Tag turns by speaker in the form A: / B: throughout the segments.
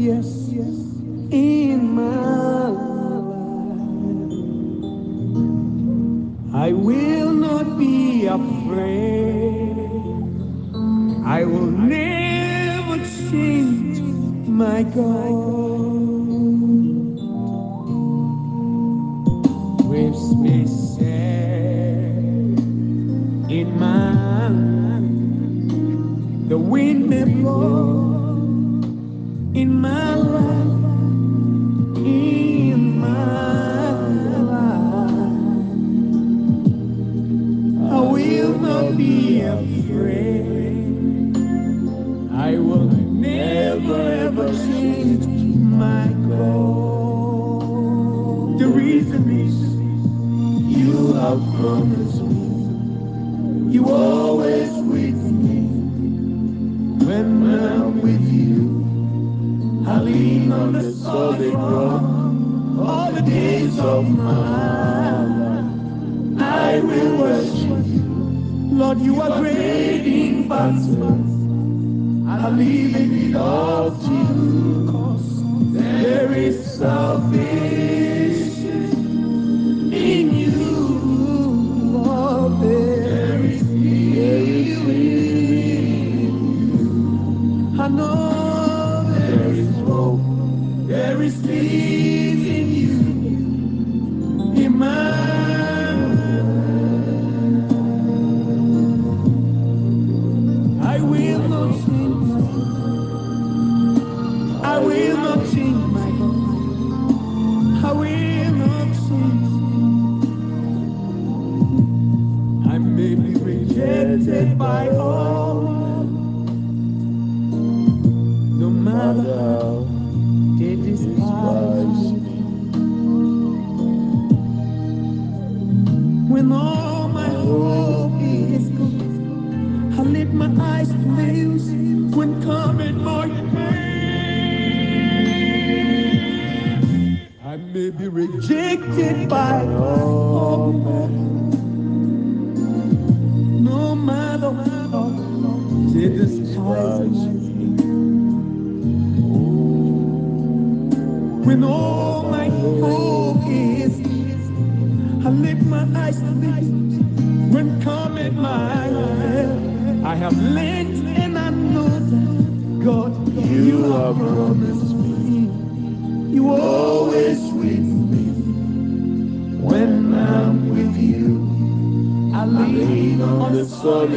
A: yes, yes, in my life. I will not be afraid. I will never change, my God. Lord, you are great in and I believe in the love to you. There.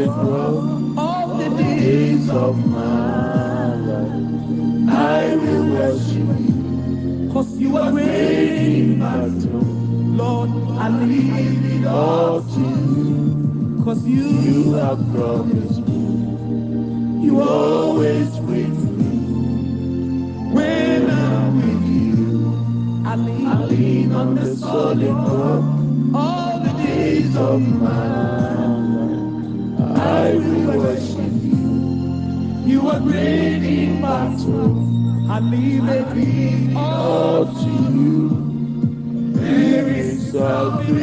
A: all the days of my life. I will worship you, cause you are waiting, my battle. Lord, I leave it all to you, cause you, you have promised me. You always with me. When I'm with you, I lean, I lean on the solid I leave it all to you. There is salvation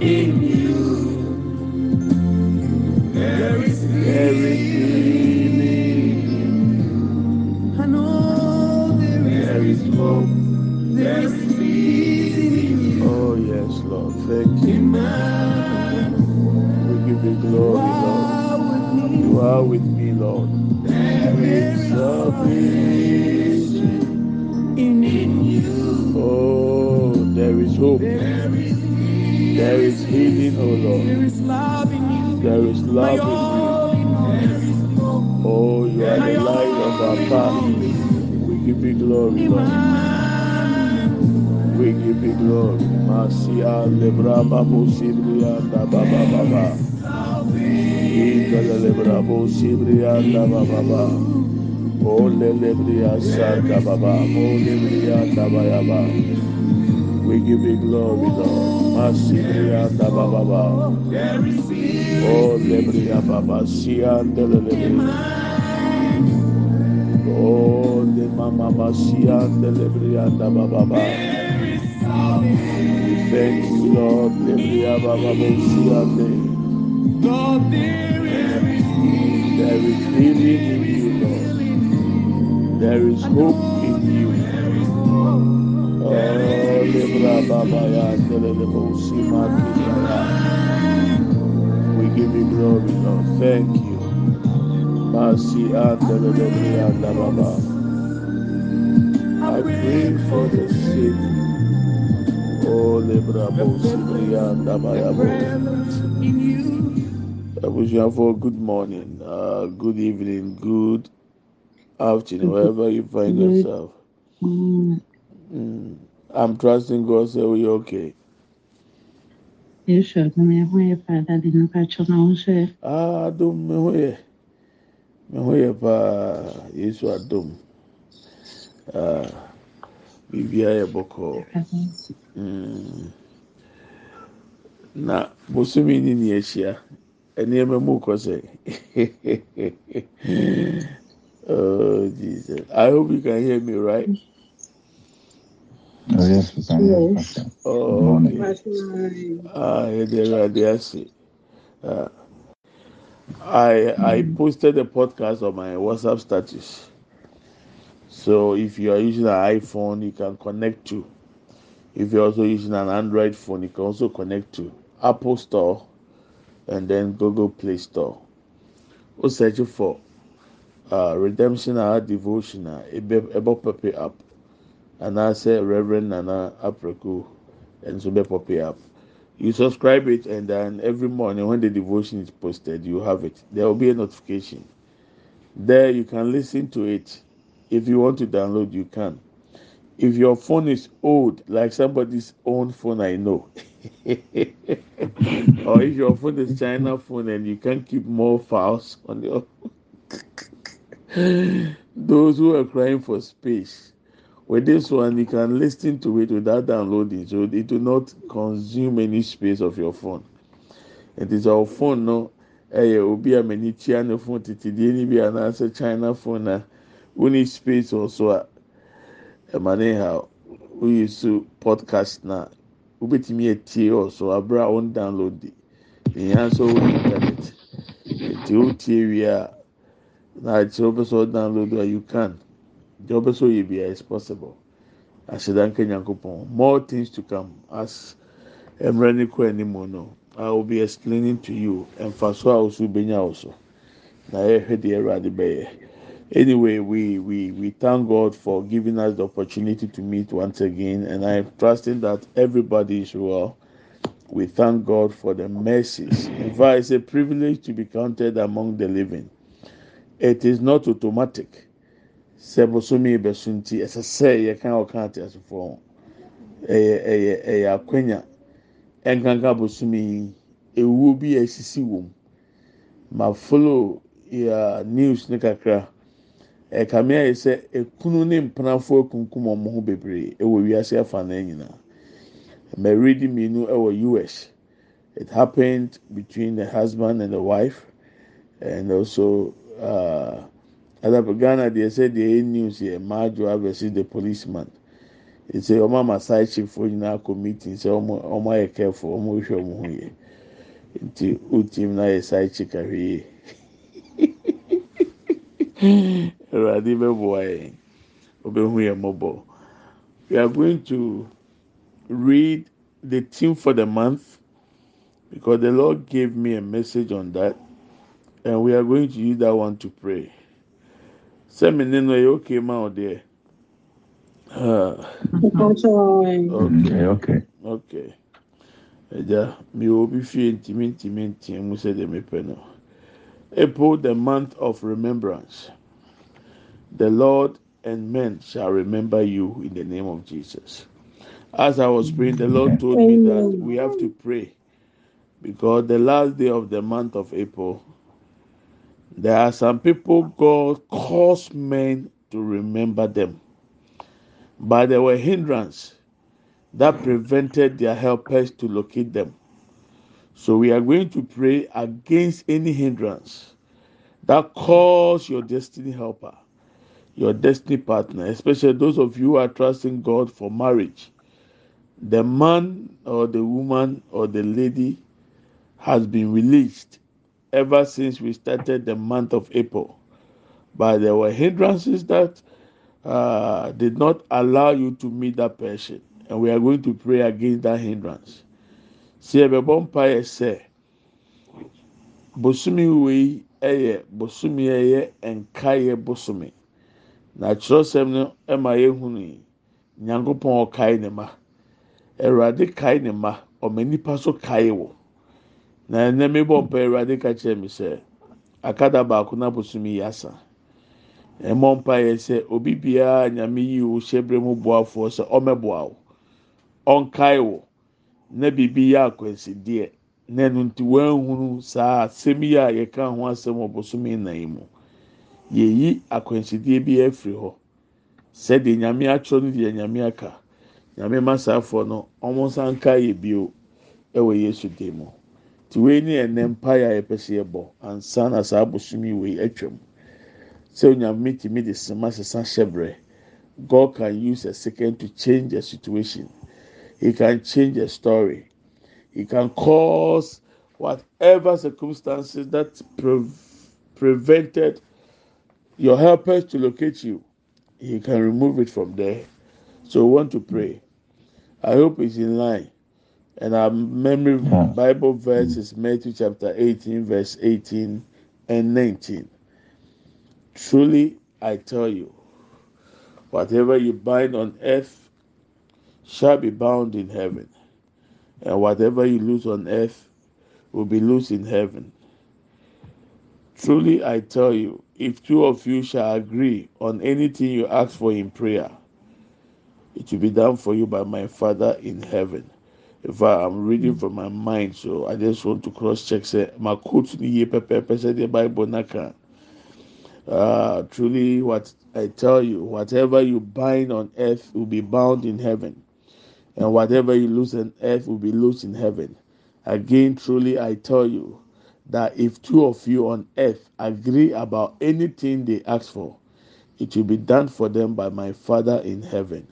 A: in you.
B: We give you glory, Lord. Masibrianda Lebria Baba, Sianda Lebria. Oh, the Mama Masianda Lebrianda Baba. Thank you, Lord.
A: Lord, there is
B: there is healing in you, Lord. There is hope in you. Oh, We give you glory, Lord. Thank you. Mercy. I pray for the sick. Oh, Libra Bosibrianda Baba. Dabayabo.
A: wish you.
B: Abusuafo, good morning, uh, good evening, good afternoon, wherever you find yourself. Mm. I'm trusting God, so we're okay.
C: Adum ho yɛ paa dade nipa kyɛw na ho nso yɛ
B: Ah, adom me yɛ me yɛ paa Yesu adom. Ah, bɔkɔɔ.
C: Awurade ase.
B: Mm. Na bosomi ni ni ahyia. Nneɛma mu kɔ sɛ. oh Jesus. I hope you can hear me right.
D: Oh, yes, we can hear you,
C: Yes.
B: Oh,
D: morning.
B: okay. Ah, yɛde Awurade ase. Ah, I I posted a podcast on my WhatsApp status. So if you are using an iPhone, you can connect to. If you're also using an Android phone, you can also connect to Apple Store and then Google Play Store. O search for uh, Redemption Hour Devotion a ebe ebe pop up. And I say Reverend Nana Apreko and so be pop up. You subscribe it and then every morning when the devotion is posted, you have it. There will be a notification. There you can listen to it. If you want to download, you can. If your phone is old, like somebody's own phone, I know, or if your phone is China phone and you can keep more files on your, those who are crying for space, with this one you can listen to it without downloading, so it will not consume any space of your phone. It is our phone, no. ɛyɛ obi a m'ani tia ne phone titidie ni bi anaasɛ China phone na woni space wɔ a ɛma ne ha woyi so podcast na wobɛtumi etie wɔ so abere a wɔn download di ìyẹn nso wɔ internet. Nti wotie wie a na akyerɛ wopɛ sɛ ɔdownload a you can. Deɛ wopɛ sɛ ɔyɛ bia is possible. Ahyɛdanka nyankopɔn more things to come. As mmerɛ ne kɔ anim no i will be explaining to you. Mfaso a woso benya wɔ so na yɛhwɛ deɛ ɛwurade bɛyɛ. Anyway, we, we, we thank God for giving us the opportunity to meet once again, and I'm trusting that everybody is well. We thank God for the mercies. In fact, it's a privilege to be counted among the living. It is not automatic. Sɛ bosomi bɛso nti ɛsɛ sɛ yɛka ɔka ate asefo ɛyɛ ɛyɛ ɛyɛ akwanya ɛnkanka bosomi yi ewuo bi a esisi wɔm ma follow yɛ news ne kakra. Ɛkame ayɛ sɛ ekunu ne mpenafo akunkum wɔn ho bebree ɛwɔ wiase afa na nyinaa mmaridi mmienu ɛwɔ us it happened between the husband and the wife and also uh, adapa ghana deɛ sɛ deɛ ɛyɛ news yɛ maajo versus the policeman. Ɛsɛ wɔn ama side chief fo nyinaa kɔ meeting. Sɛ wɔn ayɛ careful wɔn rehwɛ wɔn ho yɛ nti o team na yɛ side chief ahwɛ yie. Awurade bɛboa yɛn. Obehu yɛn mmɔbɔ. We are going to read the theme for the month because the Lord gave me a message on that, and we are going to use that one to pray. Sẹ́mi nínú ẹ̀ okay ma ọ̀
C: Mpakyɛw,
B: Okay,
D: Okay, okay.
B: Ẹja mi ò bí fie ntìmí ntìmí ntìmí mu sẹ́ de mi pẹ́. April the month of remembrance. The Lord and men shall remember you in the name of Jesus. As I was praying, the Lord told me that we have to pray because the last day of the month of April, there are some people God caused men to remember them, but there were hindrance that prevented their helpers to locate them. So we are going to pray against any hindrance that cause your destiny helper, your destiny partner, especially those of you who are trusting God for marriage. The man or the woman or the lady has been released ever since we started the month of April. But there were hindrances that uh, did not allow you to meet that person, and we are going to pray against that hindrance. See, ɛbɛbɔ mpa yɛ sɛ bosomi wei ɛyɛ bosomi ɛyɛ nkaeɛ bosomi na kyerɛsɛm no ɛma yɛhunu nyankopɔn ɔkae ne ma awurade kae ne ma ɔma nipa so kae wɔ na ɛnɛ mi bɔ mpa awurade ka kyerɛ mi sɛ akada baako na bosomi yi asa. Ɛmɔ mpa yɛ sɛ obi biara nyame yi o hyɛ bere mu boafoɔ sɛ ɔmɛboa o ɔnkae wɔ na biribi yɛ akwansideɛ. Na ɛno nti wɔahunu saa asɛm yi a yɛka ho asɛm wɔ bosomi nan yi mu. Yɛyi akwansideɛ bi afiri hɔ sɛdeɛ nyame atwerɛ no deɛ nyame aka. Nyame masaafoɔ no wɔn nsa nka yɛ bio ɛwɔ yesu dan mu. Te wei ne ɛnɛ mpaeɛ a yɛpɛ sɛ yɛbɔ. Ansa na saa bosomi wei atwam sɛ onyame tumi de sema sesa hyɛ god can use a second to change a situation. He can change a story. He can cause whatever circumstances that pre prevented your helpers to locate you he can remove it from there. So we want to pray. I hope it's in line. And our memory hmm. bible verse is matthew chapter 18 verse 18 and 19 truly i tell you whatever you bind on earth shall be bound in heaven and whatever you lose on earth will be loose in heaven. Truly i tell you if two of you shall agree on anything you ask for in prayer it will be done for you by my father in heaven if I am reading from my mind, so I just want to cross check. Say my quote ni ye pepe the Bible naka. Uh, truly, what I tell you, whatever you bind on earth will be bound in heaven, and whatever you lose on earth will be loosed in heaven. Again, truly, I tell you that if two of you on earth agree about anything they ask for, it will be done for them by my Father in heaven.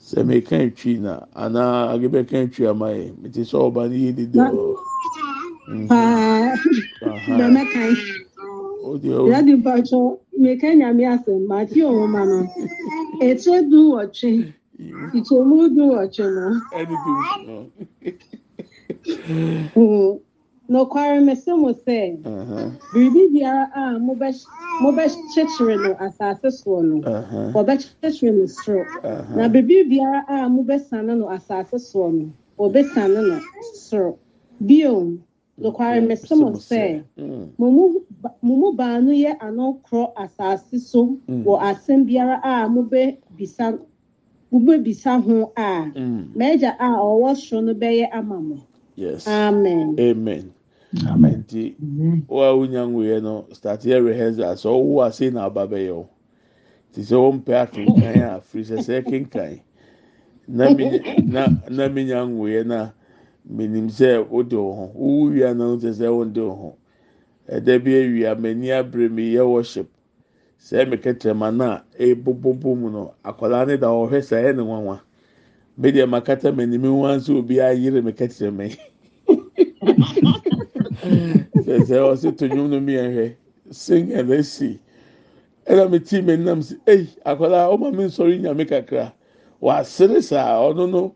B: sɛ meka etwi na anaa age bɛka etwi ama yɛ mete sɛ ɔba ne yie didi mhm. hɔ.
C: paa bɛmɛka yɛde mpatsɔ meka nyame asɛm maate ɔmo ma mm. no ekyɛ du wɔtwe ìtòmú du wɔtwe no. No. mese mo sɛ biribi biara a mobɛkyekyere no asase soɔ no. Mm-hmm. Wɔbɛkyekyere no soro. Mm-hmm. Na biribi biara a mobɛsane no asase soɔ no wɔbɛsane no soro. Bio nokware mese mo sɛ mo mu baanu yɛ ano korɔ asase so mm. wɔ asɛm biara a mobɛbisa mobɛbisa ho a mm. m'agya a ɔwɔ soro no bɛyɛ ama mo. Amen.
B: Amen nti wo a wonya nwuiɛ no start yɛ rehearsal sɛ ɔwo ase na aba bɛyɛ o. Te sɛ wɔmpɛ akenkan a firi sɛ sɛ kenkan na mi na na mi nya nwuiɛ na menim sɛ wode wo ho. Wowu wia na wote sɛ wonde wo ho. Ɛda bi awia m'ani abere mi yɛ worship. Sɛ mi kɛtɛrɛma na ebobobo mu no akwadaa ne da ɔhwɛ sɛ ɛyɛ ne nwanwa. Bɛ deɛ ma kata m'anim nwa nso obi ayere mi kɛtɛrɛma yi. Sɛ ɔsi to nnwom no mi ɛhwɛ sing and let's see ɛna mi ti mi nam si. Eyi akwadaa ɔma mi nsɔre nyame kakra. Wasere saa ɔno no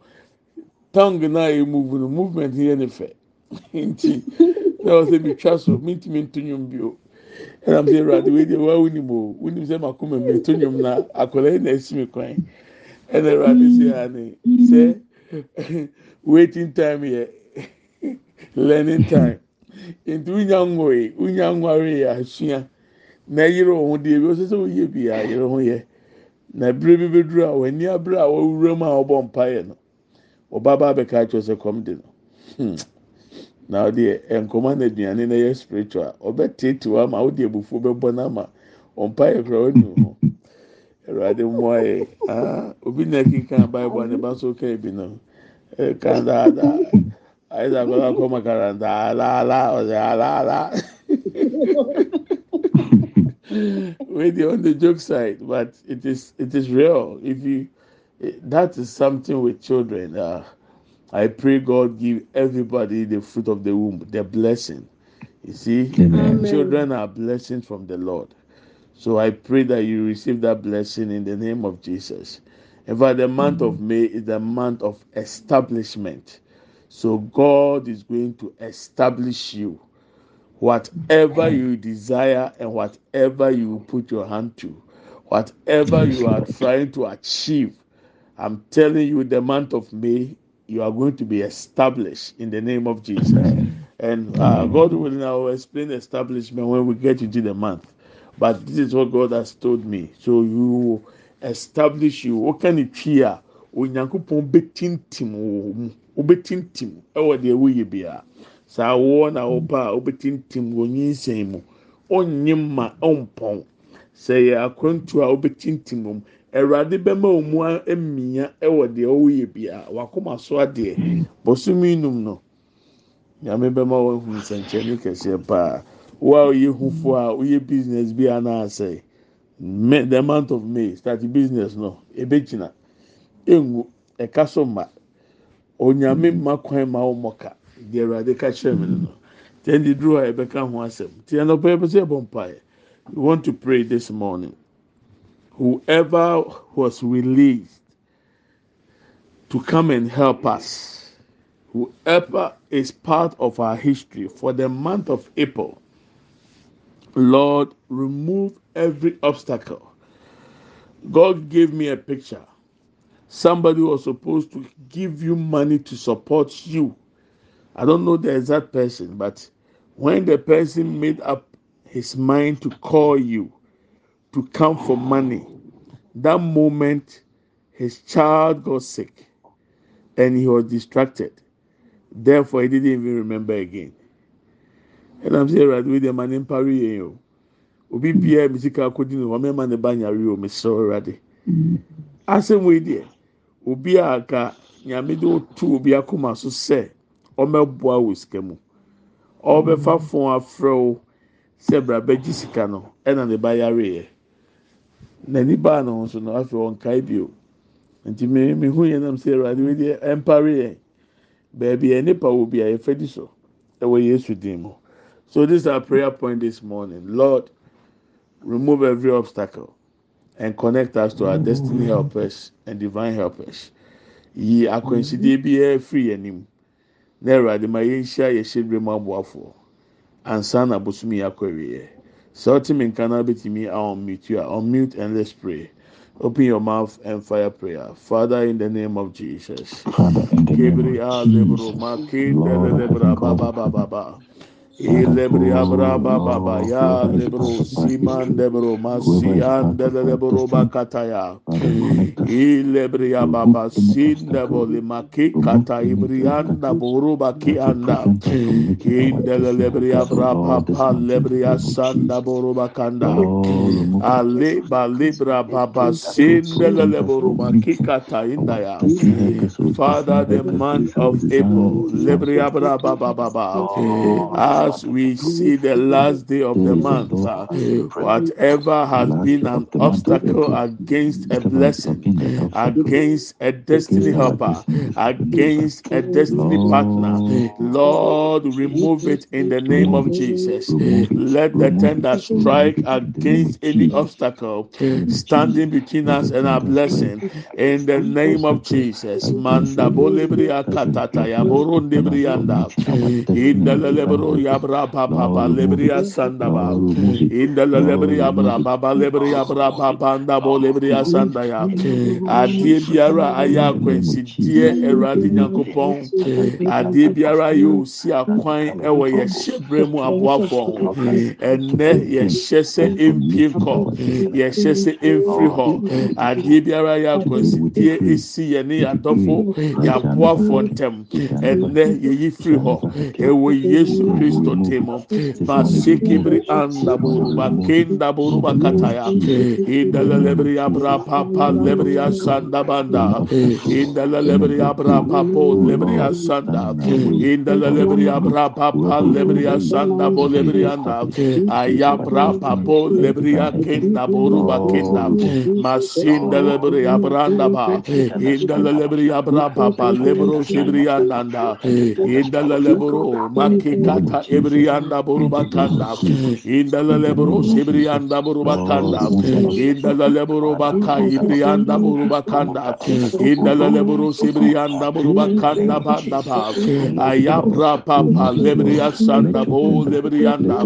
B: tongue na yɛ move no movement yɛ ne fɛ nti na ɔsɛ mi twa so mi ti mi nto nnwom bio ɛna mi sɛ ɛwurade wei deɛ waa wunim o. Wunim sɛ mako ma mi to nnwom na akwadaa yi na esi mi kwan. Ɛna ɛwurade sɛ ani sɛ waiting time yɛ learning time. Nti wonya nwoe wonya nware yɛ asua na yere wɔn deɛ bi ɔsɛ sɛ woyɛ bi a yere ho yɛ na bere bi beduru a w'ani abere a wɔwura mu a ɔbɔ mpaeɛ no ɔba ba abɛka akyerɛ sɛ kɔm de no hmm. Na ɔdeɛ nkɔmɔ na aduane na yɛ spiritual. Ɔbɛtete wa ama. Ɔde ebufuo bɛbɔ n'ama ɔmpaeɛ kora ɔnu ho awurade mmoa yɛ aa obi na ɛkeka baibul a ne ba so ka ebi no ɛka daadaa. Ahí acuerda como caranda, la la, o sea, la la. With on the joke side, but it is it is real. If you that is something with children. Uh, I pray God give everybody the fruit of the womb, the blessing. You see, Amen. children are blessings from the Lord. So I pray that you receive that blessing in the name of Jesus. In fact, the month of May is the month of establishment. So God is going to establish you. Whatever you desire and whatever you put your hand to, whatever you are trying to achieve, I'm telling you, the month of May, you are going to be established in the name of Jesus. And uh, God will now explain establishment when we get into the month. But this is what God has told me. So you establish you. What can it hear? onyankopɔn bɛtintim wɔ mu wobɛtintim ɛwɔ deɛ woyɛ bia. Saa woɔ na wɔpa a wobɛtintim wɔ nyinsɛn mu. Ɔnye ma ɔmpɔn. Sɛ yɛ akwantu a wobɛtintim wɔ mu. Awurade bɛma wɔn mu amia ɛwɔ deɛ ɔyɛ bia. Wakoma so adeɛ. Bɔsumi num no. Nyame bɛma wɔn hu nsɛnkyɛnni kɛseɛ paa wo a ɔyɛ hufo a ɔyɛ business bi anaasɛ. The month of may start business no ebɛgyina engu ɛka so ma. Onyame mm. mma kwan ma wɔn ka deɛ awurade ka kyerɛ mi no duro a ɛbɛka ho asɛm. Tiɛ no pɛɛ pɛ sɛ ɛbɔ mpaeɛ. We want to pray this morning. Whoever was released to come and help us, whoever is part of our history for the month of April, Lord, remove every obstacle. God gave me a picture. Somebody was supposed to give you money to support you. I don't know the exact person, but when the person made up his mind to call you, to come for money. That moment, his child got sick and he was distracted. Therefore, he didn't even remember again. And I'm saying, right with the man in Paris, you obi bia mi sika akodi no wɔn mma ne ba nyare o mesrɛ ɔwurade asɛm wei deɛ obi a aka nyame de otu obi akoma so sɛ ɔmɛboa wɔ sika mu. Ɔbɛfa fon afrɛ sɛ bra bɛgye sika no ɛna ne ba yare yɛ n'ani baa ne ho so no afei ɔnkae bio. Nti me me hu yɛn nam sɛ awurade wei deɛ ɛmpare yɛn. Baabi yɛn nipa wɔ bi a yɛfɛ di so ɛwɔ yesu din mu. So this is our prayer point this morning. Lord remove every obstacle and connect us to our destiny helpers and divine helpers yi akwansidie biara firi yɛn anim na awurade ma yɛn hyia yɛ hyɛ dwom aboafoɔ ansa na bosom yi akɔ awie. So Timmy can betimi unmute you unmute and let's pray. Open your mouth and fire prayer. Father, in the name of Jesus. Father, in the name of Jesus. ilebre abra baba ya lebro siman lebro masian lebro bakataya. Ilebri ababa sin debo limaki kata ibrian da boru baki anda. Indele lebri abraba pa lebri asan da boru bakanda. Ale balibra baba sin de lebro maki kata indaya. Father, the month of April, lebri abraba baba as we see the last day of the month, whatever has been an obstacle against a blessing, against a destiny helper, against a destiny partner, Lord, remove it in the name of Jesus. Let the tender strike against any obstacle standing between us and our blessing. in the name of Jesus. Manda bolebria katata ya borundebrianda. In the yabra papa lebria sandaba inda lebria bra baba lebria bra papa nda bo lebria sandaya adie biara aya kwansidie erade nyankopɔn adie biara yɛ osi akwan ɛwɔ yɛ hyɛbrɛ mu aboafo ɛnɛ yɛhyɛ sɛ empie nkɔ yɛhyɛ sɛ emfiri hɔ adie biara yɛ akwansidie esi yɛ ne yadɔfo yaboafo ntɛm ɛnɛ yɛyi firi hɔ ɛwɔ yesu kristo temo masikibri anda buruba kenda buruba kataya inda lebri abra papa lebri lebria sanda banda. Inda la lebria bra papo lebria sanda. Inda la lebria bra papa lebria sanda bo lebrianda aya bra papo lebria kenda boruba kenda. Masinda lebria branda ba. Inda la lebria bra papa lebro shibria nanda inda la lebro makikata ebrianda boruba kanda inda la lebro shibrianda boruba kanda inda la lebro baka ibrianda boruba kanda inda la lebro shibrianda boruba kanda banda ba ayabra papa lebria sanda bo lebrianda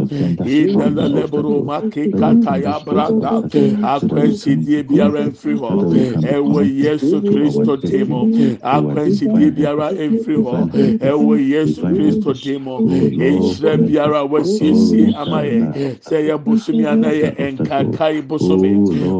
B: inda la lebro makikata ya branda akwensidie biara mfiri hɔ ɛwɔ yesu kristo dimo akwensidie biara mfiri hɔ ɛwɔ yesu kristo dimo nhyira biara wasiesie ama yɛ sɛ yɛ bosomi ana yɛ bosomi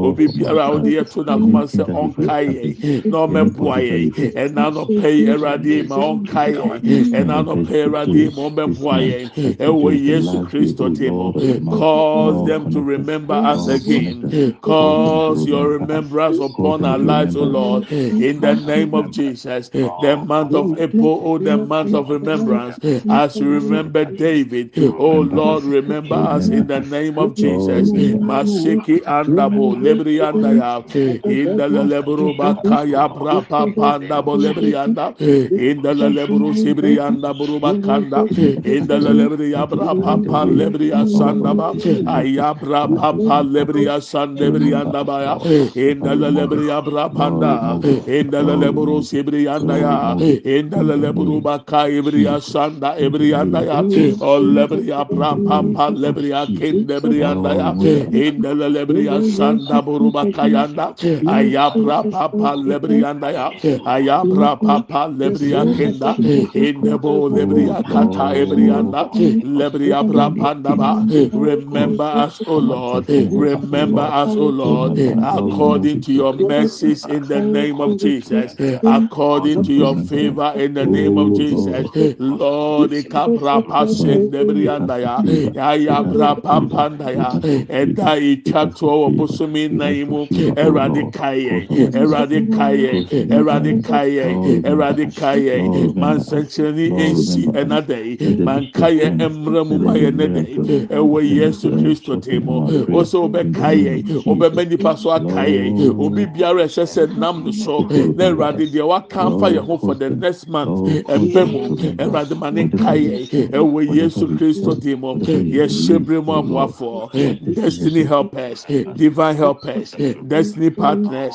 B: obi biara a ɔde yɛ to n'akoma sɛ ɔnkae yɛ na ɔmɛboa yɛ ɛna nɔpɛ yi ɛwurade ma ɔnkae yɛ ɛna nɔpɛ ɛwurade ma ɔmɛboa yɛ ɛwɔ yesu kristo dimo cause them to remember us again cause your remembrance upon our lives o lord in the name of jesus the month of april oh the month of remembrance as we remember david oh lord remember us in the name of jesus masiki andabo lebri andaya in the lebru bakaya brapa panda bo lebri anda in the lebru sibri anda buru bakanda. In the lebri abra papa lebri asanda ba. Ayabra papa lebri asanda lebri anda ba ya. In the lebri abra panda. In the lebru sibri anda ya. In the lebru bakaya lebri asanda ebri anda ya. O lebri abra papa lebri akin lebri anda ya. In the lebri asanda buru bakayanda ayabra papa lebri anda ya ayabra papa lebri akinda in the bo lebri akata ebri anda lebri abra panda ba remember us o lord remember us o lord according to your mercies in the name of jesus according to your favor in the name of jesus lord ikabra pasen lebri anda ya ayabra panda ya ɛda etwa toɔ wɔ bosomi nan mu ɛwurade kaayɛ ɛwurade kaayɛ ɛwurade kaayɛ ɛwurade kaayɛ mansɛnkyerɛni ensi ɛnada yi mankaayɛ ɛmrɛ mu ma yɛ nɛdɛ yi ɛwɔ yesu kristo te mu wosɛ ɔbɛ kaayɛ ɔbɛbɛ nipa so obi biara ɛhyɛ sɛ nam so. Na ɛwurade deɛ waka afa yɛn ho for the next month. Ɛbɛ mu ɛwurade ma ne kaayɛ ɛwɔ yesu kristo te mu yɛhyɛ bere mu aboafoɔ destiny helpers divine helpers destiny partners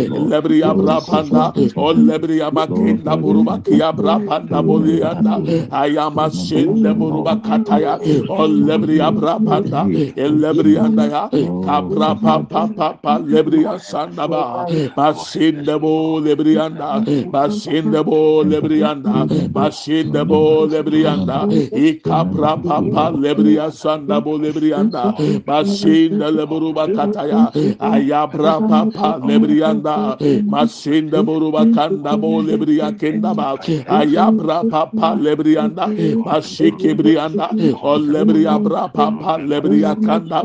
B: ilebri abra panda o lebri amakinda buruba kia bra panda bolebri anda ayama shinde buruba kataya o lebri abra panda ilebri anda ya kabra pa pa pa pa lebri asanda ba masinde bo lebri anda masinde bo lebri anda masinde bo lebri anda ikabra pa pa lebri asanda bo lebri anda masinde leburuba kataya ayabra papa lebrianda masinde buruba kanda bo lebria kenda ba ayabra papa lebrianda masike brianda o lebria bra papa lebria kanda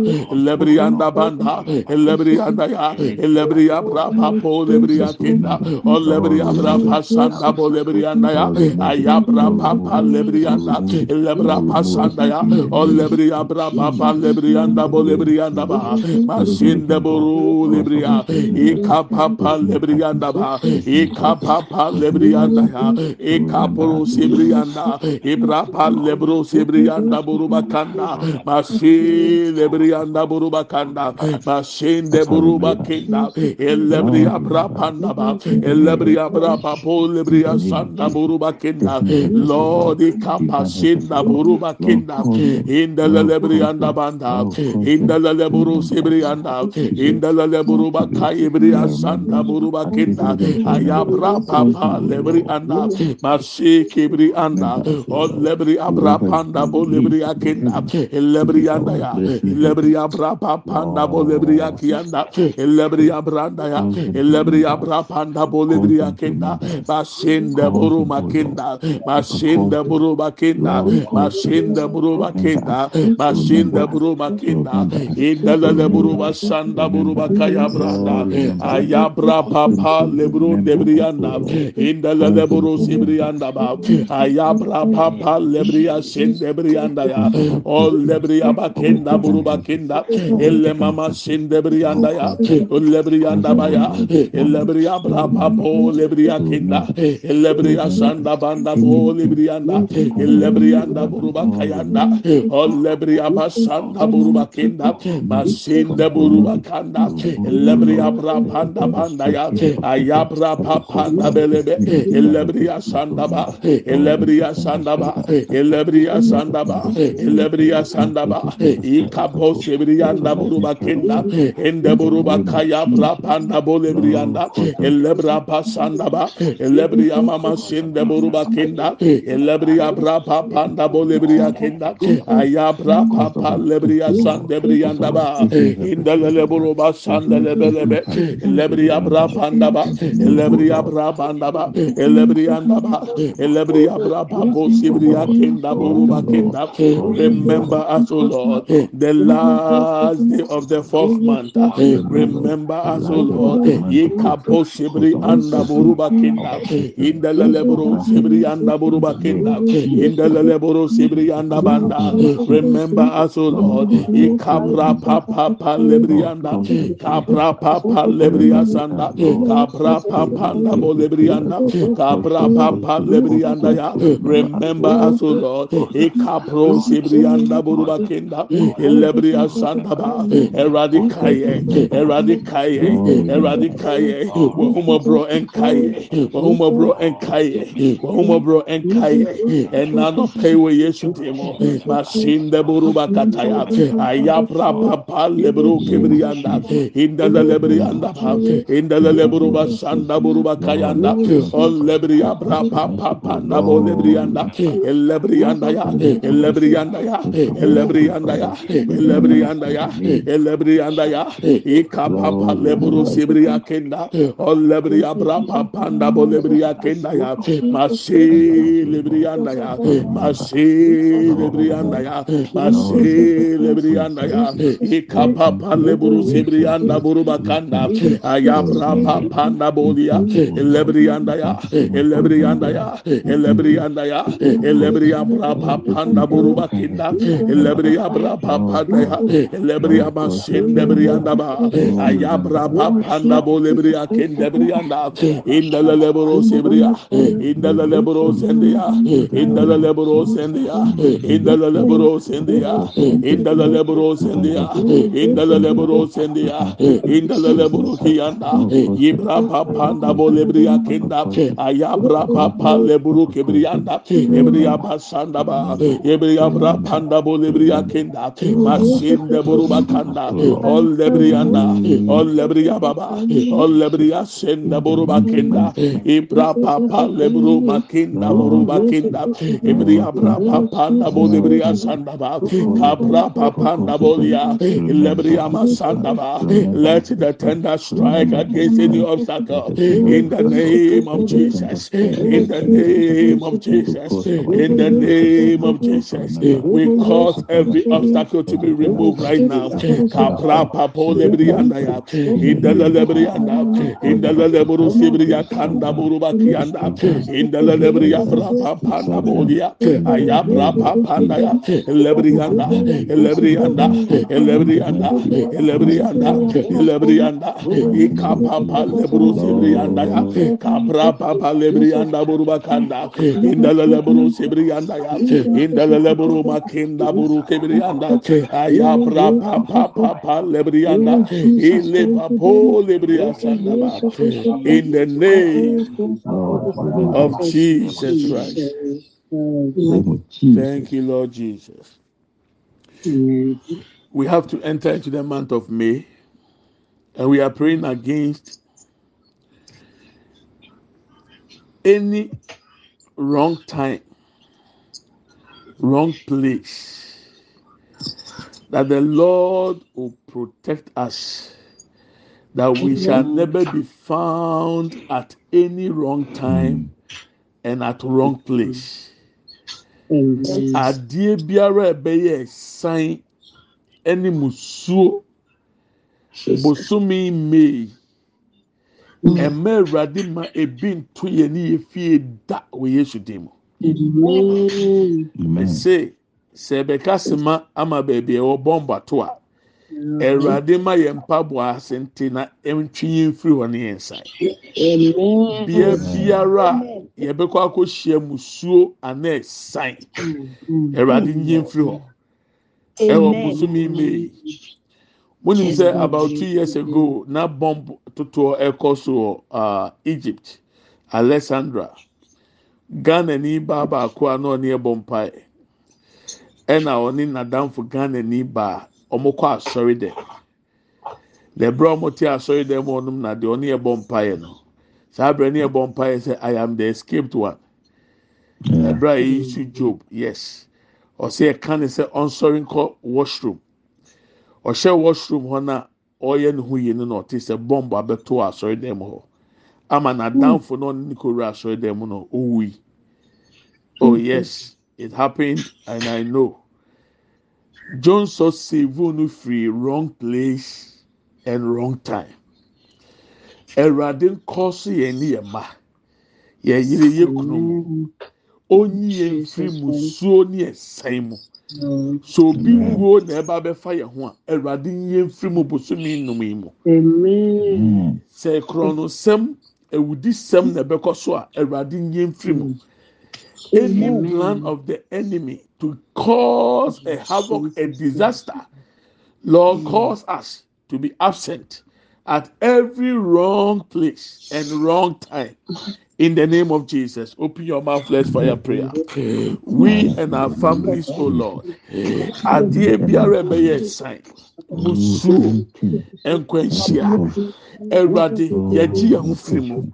B: lebrianda banda lebrianda ya lebria bra papa lebria kenda o lebria bra pasanda bo lebrianda ya ayabra papa lebrianda lebra pasanda ya o lebria bra papa lebrianda bo lebrianda ba masinde buru lebria ikapapa lebrianda ba ikapapa lebrianda ya ikapuru sibrianda ibrapa lebro sibrianda buru bakanda masi lebrianda buru bakanda masinde buru bakenda elebria brapanda ba elebria brapa po lebria sanda buru bakenda lord ikapasinda buru bakenda indele lebrianda banda indele leburu sibrianda indele leburu bakai bria sanda anda buruba kinda ayabra papa lebri anda mashi kibri anda on lebri abra panda bo lebri akinda e lebri anda ya lebri abra panda bo lebri akinda lebri abra anda ya lebri abra panda bo lebri akinda bashinda buruma kinda bashinda buruba kinda bashinda buruba kinda bashinda buruba kinda indala buruba sanda buruba kayabranda ayab ayabra papa lebru debrianda indala lebru sibrianda ba ayabra papa lebriya sin debrianda ya o lebriya bakenda buruma kinda elle mama sin debrianda ya o lebrianda ba ya lebriya bra papa lebriya kinda lebriya sanda banda bo lebrianda lebrianda buruma kayanda o lebriya basanda buruma kinda masinda buruma kanda lebriya bra panda panda ya ayabra panda belebe lebriya sanda ba lebriya sanda ba lebriya sanda ba lebriya sanda ba ikapo sebriyanda buruma kinda ende buruma kaya bra panda bo lebriyanda lebra pasanda ba lebriya mama sinde buruma kinda lebriya bra panda bo lebriya kinda ayabra papa lebriya sande briyanda ba. Indele buruma sande lebelebe lebriya bra panda ba lebriya bra panda ba lebriyanda ba lebriya bra papa sibriya kinda buruma kinda remember us o lord the last day of the fourth month. Remember us o lord yikapo sibri anda buruba kinda indele buru sibri anda buruba kinda indele buru sibri anda banda. Remember us o lord ikabra papa pa lebrianda kabra papa lebriya sanda kabra papa lebrianda kabra papa lebrianda ya. Remember us o lord. Ikapro sibrianda buruba kinda lebriya sanda ba eradikaye eradikaye eradikaye wahuma bro enkaye wahuma bro enkaye wahuma bro enkaye enano pewe yesu timo masinde buruba kataya. Ayapra papa lebru kibrianda indala lebrianda indala lebruba sanda buruba kayanda. Ol lebriya bra papa panda bo lebrianda elebrianda ya elebrianda ya elebrianda ya elebrianda ya elebrianda ya ikapapa lebru sibriya kenda ol lebriya bra papa panda bo lebriya kenda. Ya masi lebrianda ya masi lebrianda ya masi lebrianda ya ikapapa lebru sibrianda buru bakanda Rapa mm. Panda Bodia, mm. mm. Elebriandaya, Elebriandaya, Elebriandaya, Elebria Brapa Panda Boruba Kinda, Elebria Brapa Pandaya, Elebria Masin Debriandaba, Ayabra Panda Bolebria Kindebrianda, in the Lebros Ebria, in the Lebros India, in the Lebros India, in the Lebros India, in the Lebros India, in the Lebros India, in the Lebros India, yibra panda bo lebriya kenda ayabra papa lebro kebrianda ebriya basanda bra panda bo lebriya kenda masin de boru bakanda ol lebriyanda ol lebriya baba ol lebriya senda boru bakenda ibra papa lebro makinda boru bakinda ebriya bra papa na bo lebriya sanda ba kabra papa na bolia lebriya masanda ba let the tender strike against any obstacle in the name of Jesus. In the name of Jesus. In the name of Jesus. We cause every obstacle to be removed right now. Ya indala lebrianda indala lebru lebrianda lebrianda lebrianda ikapapa lebru sibrianda ya kapra papa lebrianda buruba kanda indala lebru sibrianda ya indala lebru makinda buru kebrianda aya brapa papa lebrianda ile papo lebrianda in the name of Jesus Christ. Thank you, Lord Jesus. We have to enter into the month of May, and we are praying against any wrong time, wrong place, that the Lord will protect us, that we shall never be found at any wrong time and at wrong place. Adeɛ biara a ɛbɛyɛ ɛsan ɛne musuo bosomi May. ɛmɛ awurade ma ebi nto yɛ ne yɛ fie da wɔ yesu dim ɛsɛ sɛ ɛbɛka sema ama beebi ɛwɔ bɔmba to a awurade ma yɛ mpaboa ase nte na ntwi yɛn firi hɔ ne yɛn nsa. Bea biara a yɛbɛkɔ akɔhyia musuo anaa ɛsan awurade nye firi hɔ. Ɛwɔ bosomi mee. Wonim sɛ about two years ago na bomb totoɔ ɛkɔ so wɔ uh, egypt alexandra ghana ni baa baako a na ɔne ɛbɔ mpae ɛna ɔne nadamfo ghana ni baa ɔmo kɔ asɔre dɛ lɛbrɛ ɔmo te asɔre dɛ mu ɔnom na deɛ ɔne ɛbɔ mpae no. Saa abirɛ ne ɛbɔ mpae sɛ i am the escaped one. Lɛbrɛ a eyi su job yes. Ɔsɛ ɛka ne sɛ ɔnsɔre nkɔ washroom. Ɔhyɛ washroom hɔ na ɔreyɛ ne ho yie no na ɔte sɛ bɔmb abɛto asɔredan mu hɔ. Ama n'adanfo na ɔne ne kɔwura asɔredan mu no owui oh yes it happened and i know. Johnson save no free wrong place and wrong time. Awurade nkɔ so yɛn ne yɛn mma. Yɛn yere yɛ kunu onyi yɛn firi musuo ne ɛsɛn mu. So obi wuo na ɛba abɛfa yɛn ho a awurade yɛ mfiri mu bosomi nnum yi mu. Sɛ korɔ no sɛm ewudi sɛm na ɛbɛkɔ so a awurade yɛ mfiri mu any plan of the enemy to cause a havoc a disaster lord cause us to be absent at every wrong place and wrong time in the name of Jesus, open your mouth, let's fire prayer. We and our families, oh Lord, adie biara bɛyɛ sign, musu, nkwanhyia, ɛwurade yɛgye yɛn ho firi mu.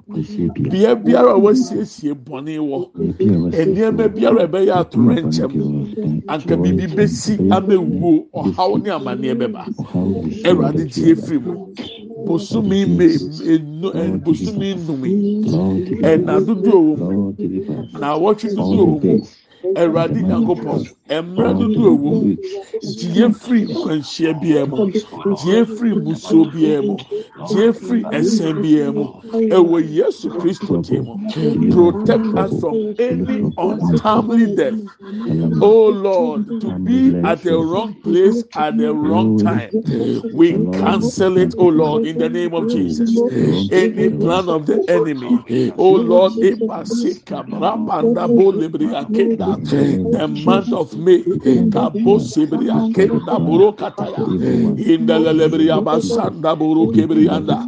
B: Bea biara wɔasiesie bɔnne wɔ, nneɛma biara bɛyɛ atorɛnkyɛm, anka bibi besi ama wuo, ɔhaw ne amanneɛ bɛba. Ɛwurade gye efiri mu. bosumi eh, bosumi nnumi ɛna eh, dodoɔ wɔ mu. Na awɔtwe dodoɔ wɔ mu. Awurade nyankopɔn mmerɛ dodo owo mu. Gye firi nkwanhyia biara mu. Gye firi musuo biara mu. Gye firi ɛsɛn biara mu. Ɛwɔ yesu kristo dim protect us from any untimely death. Oh lord to be at the wrong place at the wrong time. We cancel it oh lord in the name of jesus. Any plan of the enemy oh lord epasika brabanda bolibri the month of may kabo sibri akenda buru kataya. Indala lebri abasanda buru kibri anda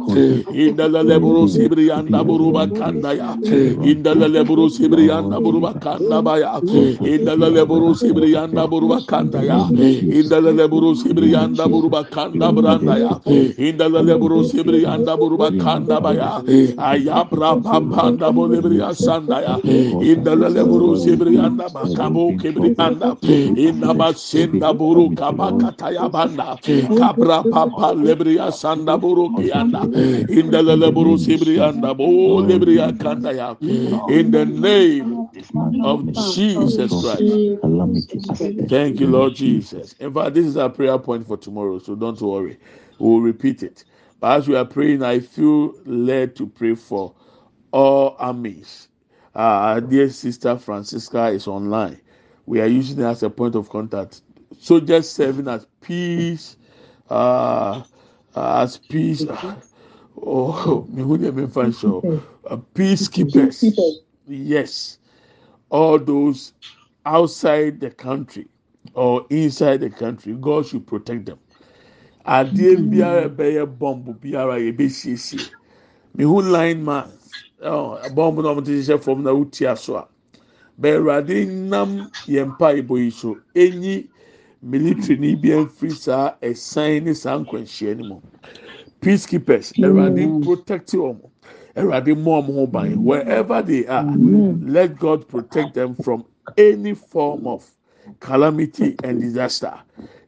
B: indala lebru sibri anda buru bakanda ya indala lebru sibri anda buru bakanda baya. Indala lebru sibri anda buru bakanda ya indala lebru sibri anda buru bakanda branda ya indala lebru sibri anda buru bakanda baya. Ayabra pambanda bolibri asanda ya indala lebru sibri kibri anda indaba senda buru kabakata ya banda kabra papa buru kianda. Sibri anda bo lebri akanda ya. In the name of Jesus Christ. Thank you, Lord Jesus. In fact, this is our prayer point for tomorrow, so don't worry. We'll repeat it. But as we are praying, I feel led to pray for all armies. Uh, our dear sister Francisca is online. We are using it as a point of contact. Soldiers serving as peace, uh, as peace. Oh, me who me find so uh, peacekeepers. Yes, all those outside the country or inside the country, God should protect them. Adeɛ biara bɛyɛ bɔmbu biara yɛ bɛ siesie. Mihu line man, Oh, bɔmbu na wɔn ti hyehyɛ fam na wuti aso a. Bɛɛrade nam yɛn mpa ebɔ yi so. Enyi military ni bi afiri saa ɛsan ne saa nkwanhyia no mu. Peacekeepers, Ɛwurade protect wɔn. Eradi mo ban. Wherever they are, let God protect them from any form of calamity and disaster.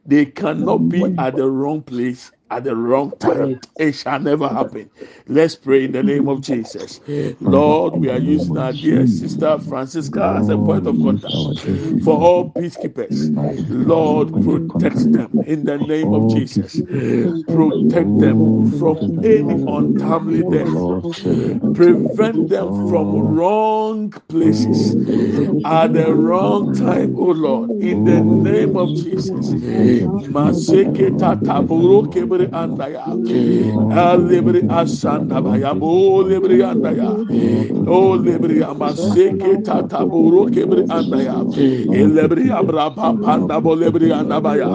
B: They cannot be at the wrong place at the wrong time. It shall never happen. Let's pray in the name of Jesus. Lord, we are using our dear sister Francisca as a point of contact for all peacekeepers. Lord, protect them in the name of Jesus. Protect them from any untimely death. Prevent them from wrong places at the wrong time, oh Lord, in the name of Jesus libri andaya. Ah, libri asanda baya bo oh, libri andaya. Oh, o libri amaseke tata buru kebri andaya. Libri abra panda bo libri andabaya.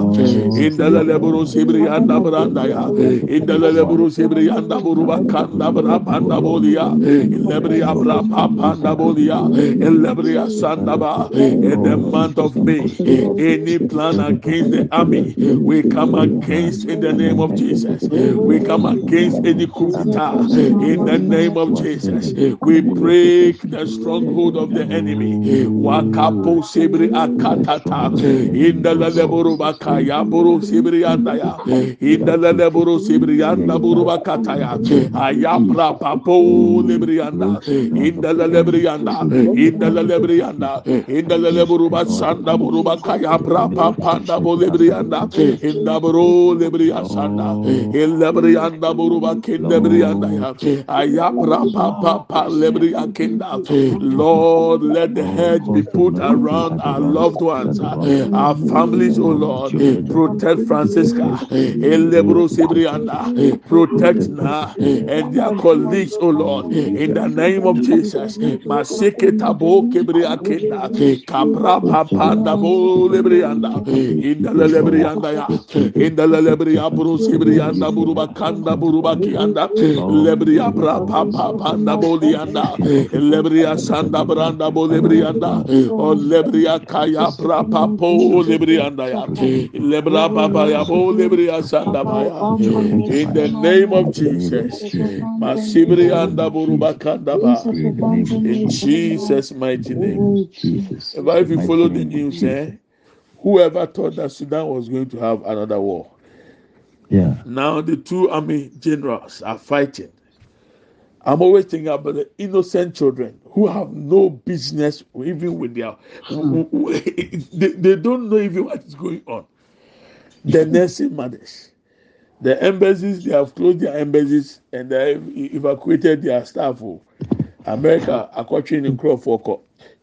B: Indala leburu sibri anda brandaya indala leburu sibri anda buru bakanda bra panda bolia libri abra panda bolia libri asanda ba in the month of May any plan against the army we come against in the name of of Jesus. We come against any coup d'etat in the name of Jesus. We break the stronghold of the enemy. Wakapo sebri akatata. In the leleburu bakaya buru sebri andaya. In the leleburu sebri anda buru bakataya. Ayapra papo lebri anda. In the lelebri anda. In the lelebri anda. In the leleburu basanda buru bakaya pra papanda bolebri anda. In the buru lebri asanda. anda elebri anda buruba kendebri anda ya ayapra pa pa pa lebri akenda lord let the hedge be put around our loved ones our families oh lord protect francisca elebro sebri anda protect na and their colleagues oh lord in the name of jesus maseke tabo kebri akenda kapra pa pa ndabo lebri anda in the lebri anda ya in the lebri abro Sibrianda Buruba Kanda Buruba Kianda. Lebria Brapa Panda Bolianda. Lebria Sanda Branda Bolebrianda or Lebria Kaya Brapa Po Lebrianda ya. Lebra Baba ya Bo Lebria Sanda Baya in the name of Jesus. Masibrianda Buruba Kanda Ba in Jesus mighty name. If you follow the news eh whoever thought that Sudan was going to have another war yeah. Now the two army generals are fighting. I'm always thinking about the innocent children who have no business even with their. Hmm. they, they don't know even what is going on. The nursing mothers, the embassies, they have closed their embassies and they have evacuated their staff. Oh. America, according in hmm. Crawford,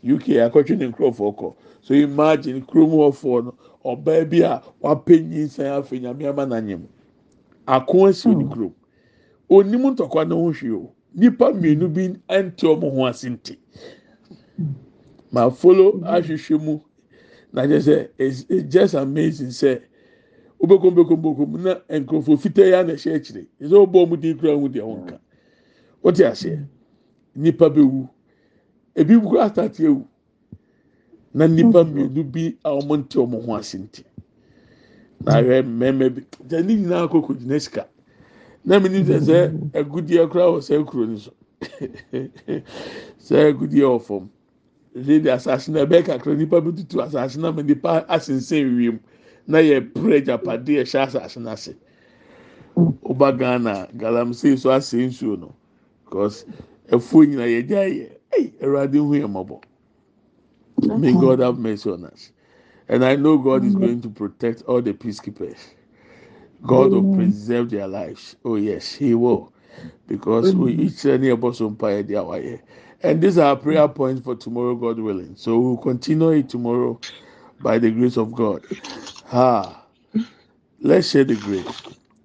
B: UK, according in Crawford. So imagine, for or baby, say, Nyame ama n'anyam. Ako asi ne hmm. kurom onim ntɔkwa ne ho hwee o. Nipa mmienu bi nte wɔn ho ase nti ma folo ahwehwɛ mu. Na kyerɛ sɛ it's just amazing sɛ bɛkɔm na nkurɔfoɔ fitaa yi ana ɛhyɛ akyire. Ɛsɛ ɔbɔ wɔn din kura wɔn deɛ wɔn ka wɔte aseɛ. Nipa bɛwu ebi kura atate ewu. Na nipa mmienu bi a wɔn nte wɔn ho ase nti. Na ahwɛ mmarima bi. Gyɛ ne nyinaa koko gyina sika. Na mi ni sɛ sɛ agudie kora wɔ sɛ kuro ni so. Sɛ agudie wɔ fam. Ɛdi asase na ɛbɛyɛ kakra nipa bi tutu asase na ma nipa asensɛn wiem. Na yɛ pere japade ɛhyɛ asase n'ase ɔba ghana galamsey so ase nsuo no. Because ɛfuo nyina yɛ gya yɛ. Ɛy ɛwurade hu yɛ mɔbɔ may god have mercy on us. And I know God is mm-hmm. going to protect all the peacekeepers. God will mm-hmm. preserve their lives. Oh, yes, He will. Because we mm-hmm. each us umpire their way. And these are prayer points for tomorrow, God willing. So we'll continue it tomorrow by the grace of God. Ha. Let's share the grace.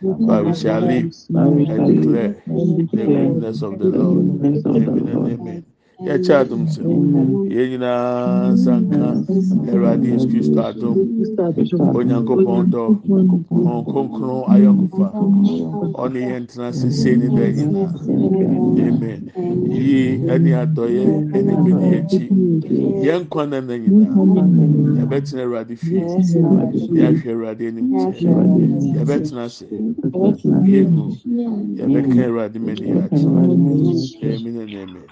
B: but we shall live and declare the goodness of the Lord. Amen and amen. Yɛkyɛ adom sɛ yɛn nyinaa nsanka awurade yesu kristo adom onyankopɔn dɔ ɔn kronkron ayɔnkofa ɔne yɛn tena ne nyinaa amen. Yi ɛne adɔyɛ ɛne bɛdi akyi yɛn nkwa na na nyinaa yɛbɛtena awurade fie. Yɛahwɛ awurade anim kyɛ yɛbɛtena ase yɛgu yɛbɛka awurade mani ate amen and amen.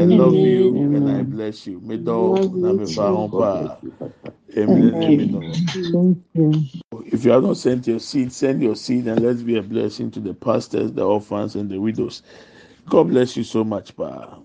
B: I love you and I bless you. Me do na me fa hon. If you have not sent your seed, send your seed and let's be a blessing to the pastors, the orphans, and the widows. God bless you so much, pa.